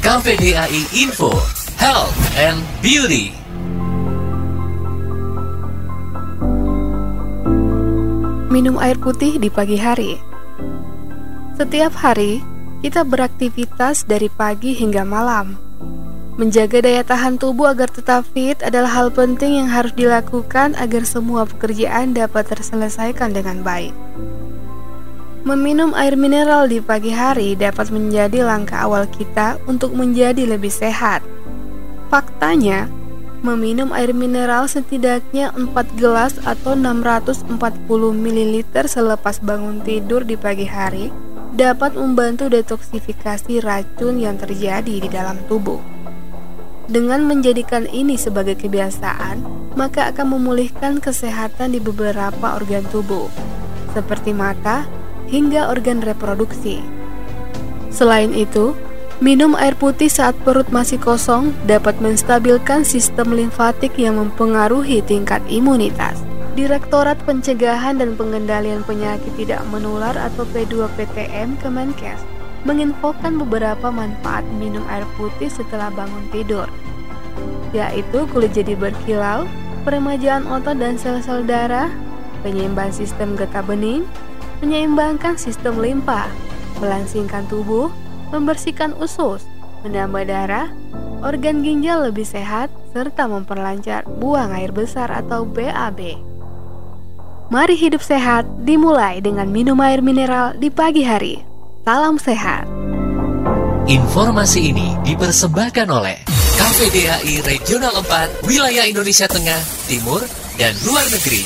KVDAI Info, Health and Beauty. Minum air putih di pagi hari. Setiap hari, kita beraktivitas dari pagi hingga malam. Menjaga daya tahan tubuh agar tetap fit adalah hal penting yang harus dilakukan agar semua pekerjaan dapat terselesaikan dengan baik. Meminum air mineral di pagi hari dapat menjadi langkah awal kita untuk menjadi lebih sehat. Faktanya, Meminum air mineral setidaknya 4 gelas atau 640 ml selepas bangun tidur di pagi hari dapat membantu detoksifikasi racun yang terjadi di dalam tubuh. Dengan menjadikan ini sebagai kebiasaan, maka akan memulihkan kesehatan di beberapa organ tubuh, seperti mata hingga organ reproduksi. Selain itu, Minum air putih saat perut masih kosong dapat menstabilkan sistem limfatik yang mempengaruhi tingkat imunitas. Direktorat Pencegahan dan Pengendalian Penyakit Tidak Menular atau P2PTM Kemenkes menginfokan beberapa manfaat minum air putih setelah bangun tidur, yaitu kulit jadi berkilau, peremajaan otot dan sel-sel darah, penyeimbang sistem getah bening, menyeimbangkan sistem limpa, melangsingkan tubuh, membersihkan usus, menambah darah, organ ginjal lebih sehat, serta memperlancar buang air besar atau BAB. Mari hidup sehat dimulai dengan minum air mineral di pagi hari. Salam sehat. Informasi ini dipersembahkan oleh KVDAI Regional 4 Wilayah Indonesia Tengah, Timur, dan Luar Negeri.